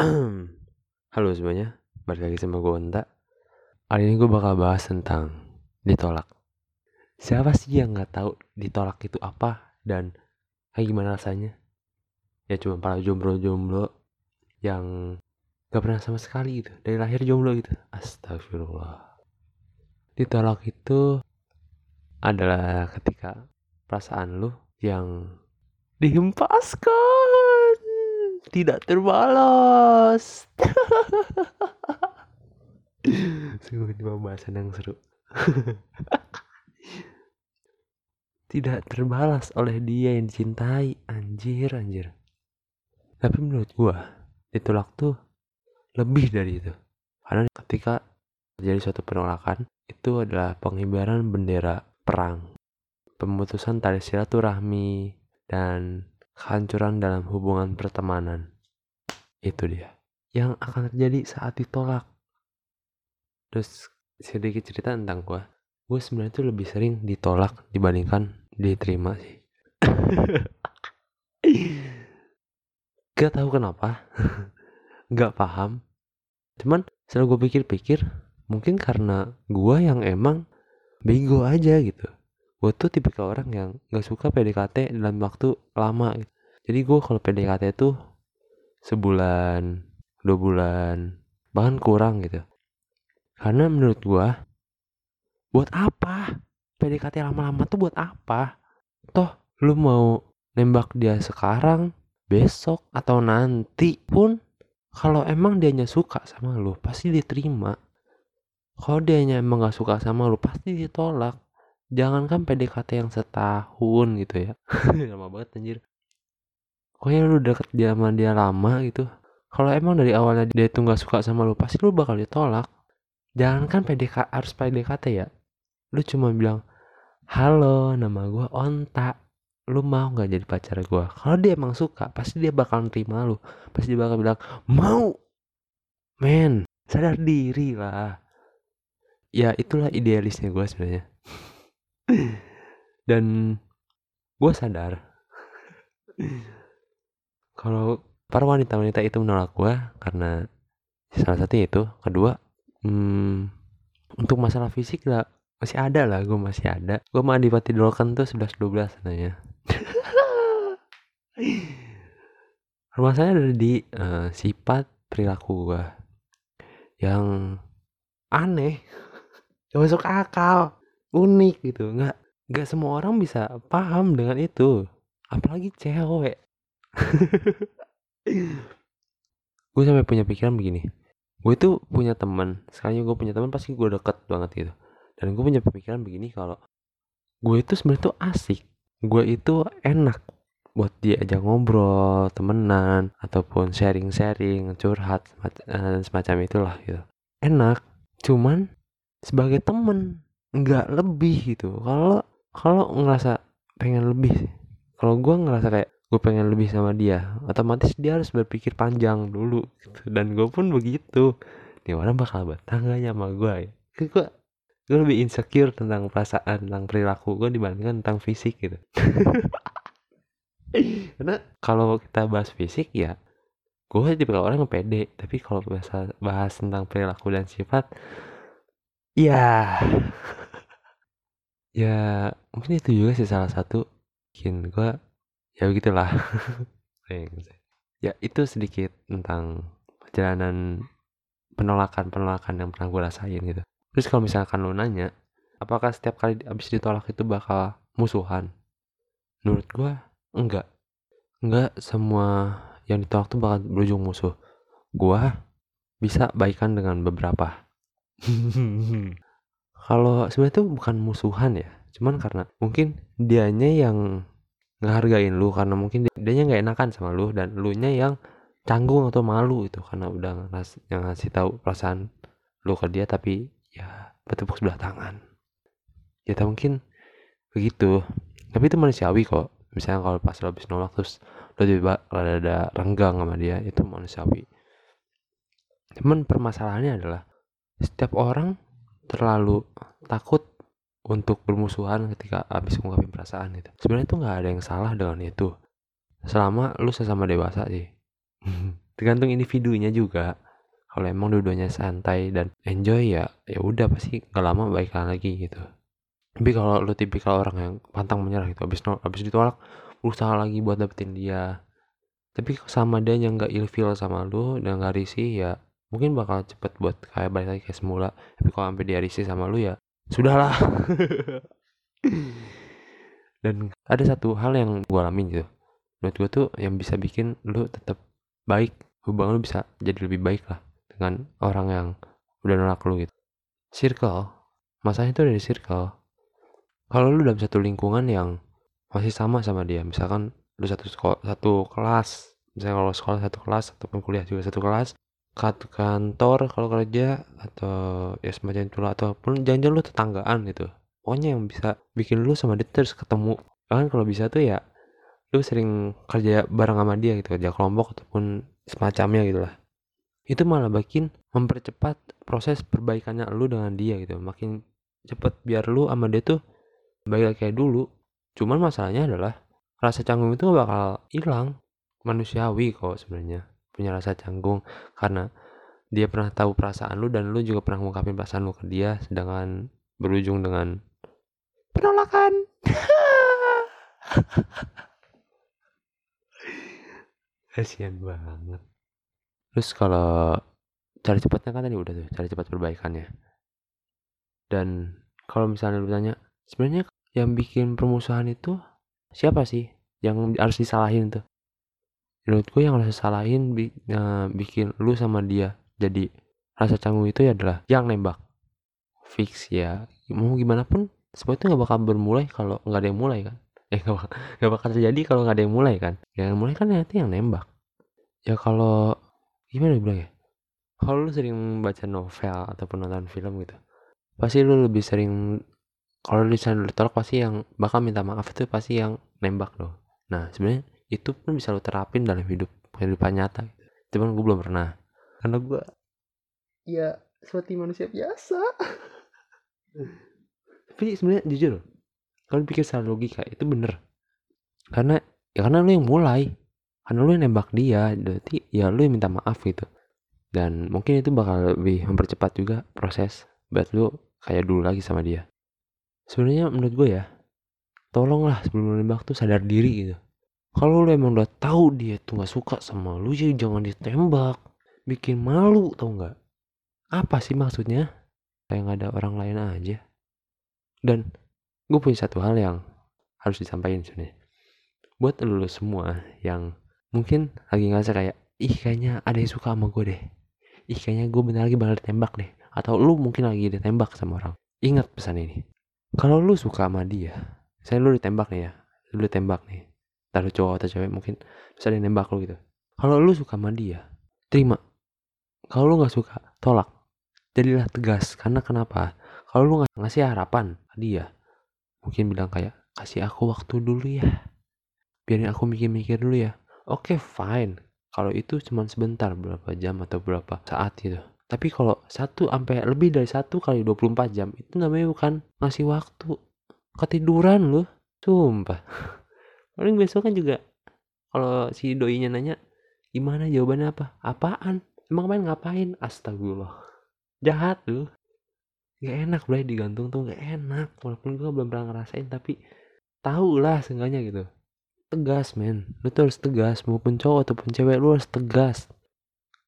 Halo semuanya, balik lagi sama gue Onta Kali ini gue bakal bahas tentang ditolak. Siapa sih yang gak tahu ditolak itu apa dan kayak gimana rasanya? Ya cuma para jomblo-jomblo yang gak pernah sama sekali gitu Dari lahir jomblo gitu. Astagfirullah. Ditolak itu adalah ketika perasaan lu yang dihempaskan tidak terbalas. Sungguh ini pembahasan yang seru. Tidak terbalas oleh dia yang dicintai. Anjir anjir. Tapi menurut gua ditolak tuh lebih dari itu. Karena ketika terjadi suatu penolakan itu adalah pengibaran bendera perang. Pemutusan tali silaturahmi dan kehancuran dalam hubungan pertemanan. Itu dia. Yang akan terjadi saat ditolak. Terus sedikit cerita tentang gue. Gue sebenarnya tuh lebih sering ditolak dibandingkan diterima sih. Gak tahu kenapa. Gak paham. Cuman setelah gue pikir-pikir, mungkin karena gue yang emang bego aja gitu gue tuh tipe orang yang gak suka PDKT dalam waktu lama gitu. jadi gue kalau PDKT tuh sebulan dua bulan bahkan kurang gitu. Karena menurut gue buat apa? PDKT lama-lama tuh buat apa? Toh lu mau nembak dia sekarang besok atau nanti pun kalau emang dia suka sama lu pasti diterima. Kalau dia emang gak suka sama lu pasti ditolak jangankan PDKT yang setahun gitu ya. Lama banget anjir. Pokoknya lu deket dia sama dia lama gitu. Kalau emang dari awalnya dia itu nggak suka sama lu pasti lu bakal ditolak. Jangankan PDK harus PDKT ya. Lu cuma bilang halo nama gue Onta. Lu mau nggak jadi pacar gue kalau dia emang suka pasti dia bakal terima lu. Pasti dia bakal bilang mau. Men sadar diri lah. Ya itulah idealisnya gue sebenarnya dan gue sadar kalau para wanita-wanita itu menolak gue karena salah satu itu kedua hmm, untuk masalah fisik lah masih ada lah gue masih ada. Gue mau adipati kan tuh 11-12 sebenarnya saya ada di uh, sifat perilaku gue yang aneh. Gak masuk akal unik gitu. Nggak nggak semua orang bisa paham dengan itu. Apalagi cewek. Gue sampai punya pikiran begini. Gue itu punya teman sekali gue punya teman pasti gue deket banget gitu. Dan gue punya pemikiran begini kalau gue itu sebenarnya tuh asik. Gue itu enak buat dia aja ngobrol temenan ataupun sharing-sharing curhat dan eh, semacam itulah gitu. Enak. Cuman sebagai temen nggak lebih gitu. Kalau kalau ngerasa pengen lebih kalau gue ngerasa kayak gue pengen lebih sama dia otomatis dia harus berpikir panjang dulu gitu. dan gue pun begitu. Nih orang bakal bertangganya sama gue ya? Gue gue lebih insecure tentang perasaan tentang perilaku gue dibandingkan tentang fisik gitu. Karena kalau kita bahas fisik ya gue tipe orang yang pede. Tapi kalau bahas bahas tentang perilaku dan sifat ya ya mungkin itu juga sih salah satu bikin gue ya begitulah. Ya itu sedikit tentang perjalanan penolakan penolakan yang pernah gue rasain gitu. Terus kalau misalkan lo nanya apakah setiap kali abis ditolak itu bakal musuhan? Menurut gue enggak. Enggak semua yang ditolak tuh bakal berujung musuh. Gue bisa baikan dengan beberapa kalau sebenarnya itu bukan musuhan ya cuman karena mungkin dianya yang ngehargain lu karena mungkin dia dianya nggak enakan sama lu dan lu nya yang canggung atau malu itu karena udah ngas yang ngasih tahu perasaan lu ke dia tapi ya bertepuk sebelah tangan. Ya tak mungkin begitu. Tapi itu manusiawi kok. Misalnya kalau pas lo habis nolak terus lo tiba ada renggang sama dia itu manusiawi. Cuman permasalahannya adalah setiap orang terlalu takut untuk bermusuhan ketika habis ngungkapin perasaan itu sebenarnya itu nggak ada yang salah dengan itu. Selama lu sesama dewasa sih. Tergantung individunya juga. Kalau emang dua-duanya santai dan enjoy ya ya udah pasti gak lama baikan lagi gitu. Tapi kalau lu tipikal orang yang pantang menyerah gitu habis habis ditolak berusaha lagi buat dapetin dia. Tapi sama dia yang gak ilfeel sama lu dan gak risih ya mungkin bakal cepet buat kayak balik lagi kayak semula. Tapi kalau sampai dia risih sama lu ya sudahlah. Dan ada satu hal yang gue alamin gitu. Menurut gue tuh yang bisa bikin lu tetap baik hubungan lu bisa jadi lebih baik lah dengan orang yang udah nolak lu gitu. Circle masalahnya itu dari circle. Kalau lu dalam satu lingkungan yang masih sama sama dia misalkan lu satu sekolah satu kelas misalnya kalau sekolah satu kelas ataupun kuliah juga satu kelas satu kantor kalau kerja atau ya semacam itu lah ataupun jangan-jangan lu tetanggaan gitu. Pokoknya yang bisa bikin lu sama dia terus ketemu. Kan kalau bisa tuh ya lu sering kerja bareng sama dia gitu kerja kelompok ataupun semacamnya gitu lah. Itu malah bikin mempercepat proses perbaikannya lu dengan dia gitu. Makin cepet biar lu sama dia tuh baik kayak dulu. Cuman masalahnya adalah rasa canggung itu bakal hilang. Manusiawi kok sebenarnya punya rasa canggung karena dia pernah tahu perasaan lu dan lu juga pernah ngungkapin perasaan lu ke dia sedangkan berujung dengan penolakan. Kasihan banget. Terus kalau cari cepatnya kan tadi udah tuh cari cepat perbaikannya. Dan kalau misalnya lu tanya sebenarnya yang bikin permusuhan itu siapa sih yang harus disalahin tuh menurut gue yang harus disalahin bi uh, bikin lu sama dia jadi rasa canggung itu ya adalah yang nembak. Fix ya. Mau gimana pun semua itu nggak bakal bermulai kalau nggak ada yang mulai kan. Eh nggak bakal, bakal terjadi kalau nggak ada yang mulai kan. Yang mulai kan nanti yang nembak. Ya kalau gimana bilang ya kalau lu sering baca novel ataupun nonton film gitu pasti lu lebih sering kalau bisa ditolak pasti yang bakal minta maaf itu pasti yang nembak loh nah sebenarnya itu pun bisa lu terapin dalam hidup kehidupan nyata. Cuman gue belum pernah. Karena gue ya seperti manusia biasa. Tapi sebenarnya jujur kalau pikir secara logika itu bener. Karena ya karena lu yang mulai. Karena lu yang nembak dia berarti ya lu yang minta maaf gitu. Dan mungkin itu bakal lebih mempercepat juga proses buat lu kayak dulu lagi sama dia. Sebenarnya menurut gue ya tolonglah sebelum lu nembak tuh sadar diri gitu kalau lu emang udah tahu dia tuh nggak suka sama lu jadi jangan ditembak. Bikin malu tau nggak? Apa sih maksudnya? Kayak nggak ada orang lain aja. Dan gue punya satu hal yang harus disampaikan sebenarnya. Buat lu semua yang mungkin lagi ngerasa kayak ih kayaknya ada yang suka sama gue deh. Ih kayaknya gue bentar lagi bakal ditembak deh. Atau lu mungkin lagi ditembak sama orang. Ingat pesan ini. Kalau lu suka sama dia saya lu ditembak nih ya lu ditembak nih taruh cowok atau cewek mungkin terus ada yang nembak lu gitu. Kalau lu suka sama dia terima. Kalau lu nggak suka tolak. Jadilah tegas karena kenapa? Kalau lu nggak ngasih harapan dia mungkin bilang kayak kasih aku waktu dulu ya. Biarin aku mikir-mikir dulu ya. Oke okay, fine. Kalau itu cuma sebentar berapa jam atau berapa saat gitu. Tapi kalau satu sampai lebih dari satu kali 24 jam itu namanya bukan ngasih waktu. Ketiduran loh sumpah paling besok kan juga kalau si doinya nanya gimana? Jawabannya apa? Apaan? Emang main ngapain? Astagfirullah. Jahat tuh gak enak bro digantung tuh gak enak. Walaupun gue belum pernah ngerasain tapi tahu lah seenggaknya gitu. Tegas men. Lu tuh harus tegas maupun cowok ataupun cewek lu harus tegas.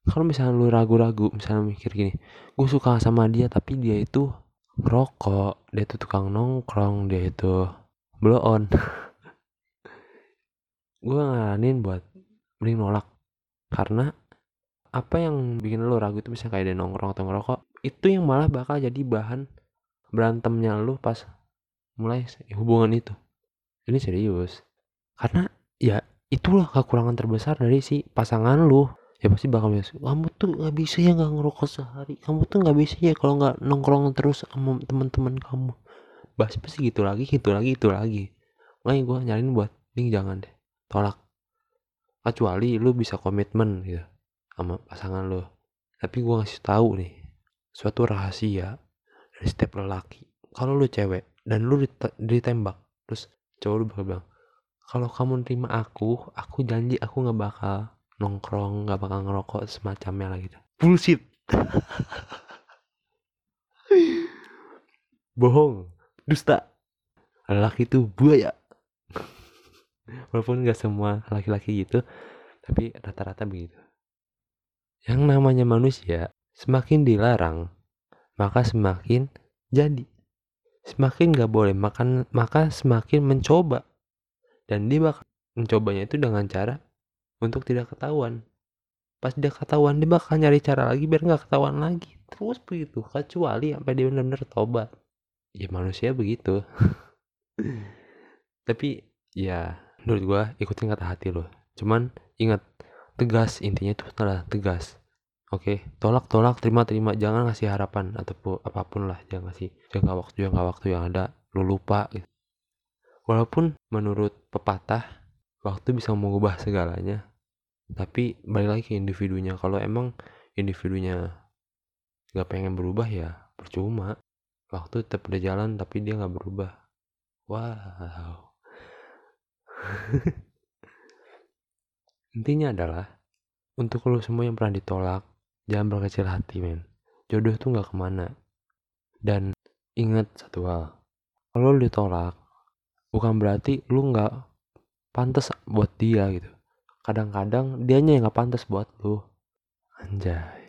Kalau misalnya lu ragu-ragu misalnya mikir gini gue suka sama dia tapi dia itu rokok dia itu tukang nongkrong dia itu blow on gue ngaranin buat mending nolak. Karena apa yang bikin lu ragu itu misalnya kayak dia nongkrong atau ngerokok itu yang malah bakal jadi bahan berantemnya lu pas mulai hubungan itu. Ini serius. Karena ya itulah kekurangan terbesar dari si pasangan lu. Ya pasti bakal biasa kamu tuh nggak bisa ya nggak ngerokok sehari. Kamu tuh nggak bisa ya kalau nggak nongkrong terus sama teman-teman kamu. Bahas pasti gitu lagi gitu lagi gitu lagi. Makanya gue nyariin buat nih jangan deh tolak. Kecuali lu bisa komitmen gitu sama pasangan lu. Tapi gue ngasih tahu nih suatu rahasia dari setiap lelaki. Kalau lu cewek dan lu ditembak terus cowok lu bakal bilang kalau kamu nerima aku aku janji aku nggak bakal nongkrong nggak bakal ngerokok semacamnya lah gitu. Bullshit. Bohong. Dusta. Laki itu buaya walaupun nggak semua laki-laki gitu tapi rata-rata begitu. Yang namanya manusia semakin dilarang maka semakin jadi. Semakin nggak boleh makan maka semakin mencoba. Dan dia bakal mencobanya itu dengan cara untuk tidak ketahuan. Pas dia ketahuan dia bakal nyari cara lagi biar nggak ketahuan lagi. Terus begitu kecuali sampai dia benar-benar tobat. Ya manusia begitu. Tapi ya menurut gua ikutin kata hati lo. Cuman ingat tegas intinya itu adalah tegas. Oke tolak tolak terima terima. Jangan ngasih harapan ataupun apa pun lah. Jangan ngasih jangka waktu jangka waktu yang ada. Lu lupa gitu. Walaupun menurut pepatah waktu bisa mengubah segalanya. Tapi balik lagi ke individunya. Kalau emang individunya nggak pengen berubah ya percuma. Waktu tetap jalan tapi dia nggak berubah. Wow intinya adalah untuk lo semua yang pernah ditolak jangan berkecil hati men. Jodoh tuh nggak ke mana. Dan ingat satu hal kalau lo ditolak bukan berarti lu nggak pantas buat dia gitu. Kadang-kadang dianya yang nggak pantas buat lu. Anjay